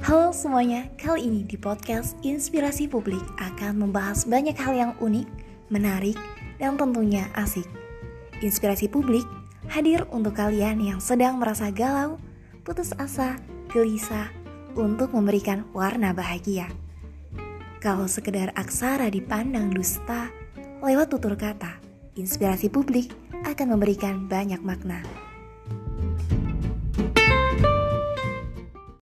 Halo semuanya, kali ini di podcast Inspirasi Publik akan membahas banyak hal yang unik, menarik, dan tentunya asik. Inspirasi Publik hadir untuk kalian yang sedang merasa galau, putus asa, gelisah, untuk memberikan warna bahagia. Kalau sekedar aksara dipandang dusta, lewat tutur kata, Inspirasi Publik akan memberikan banyak makna.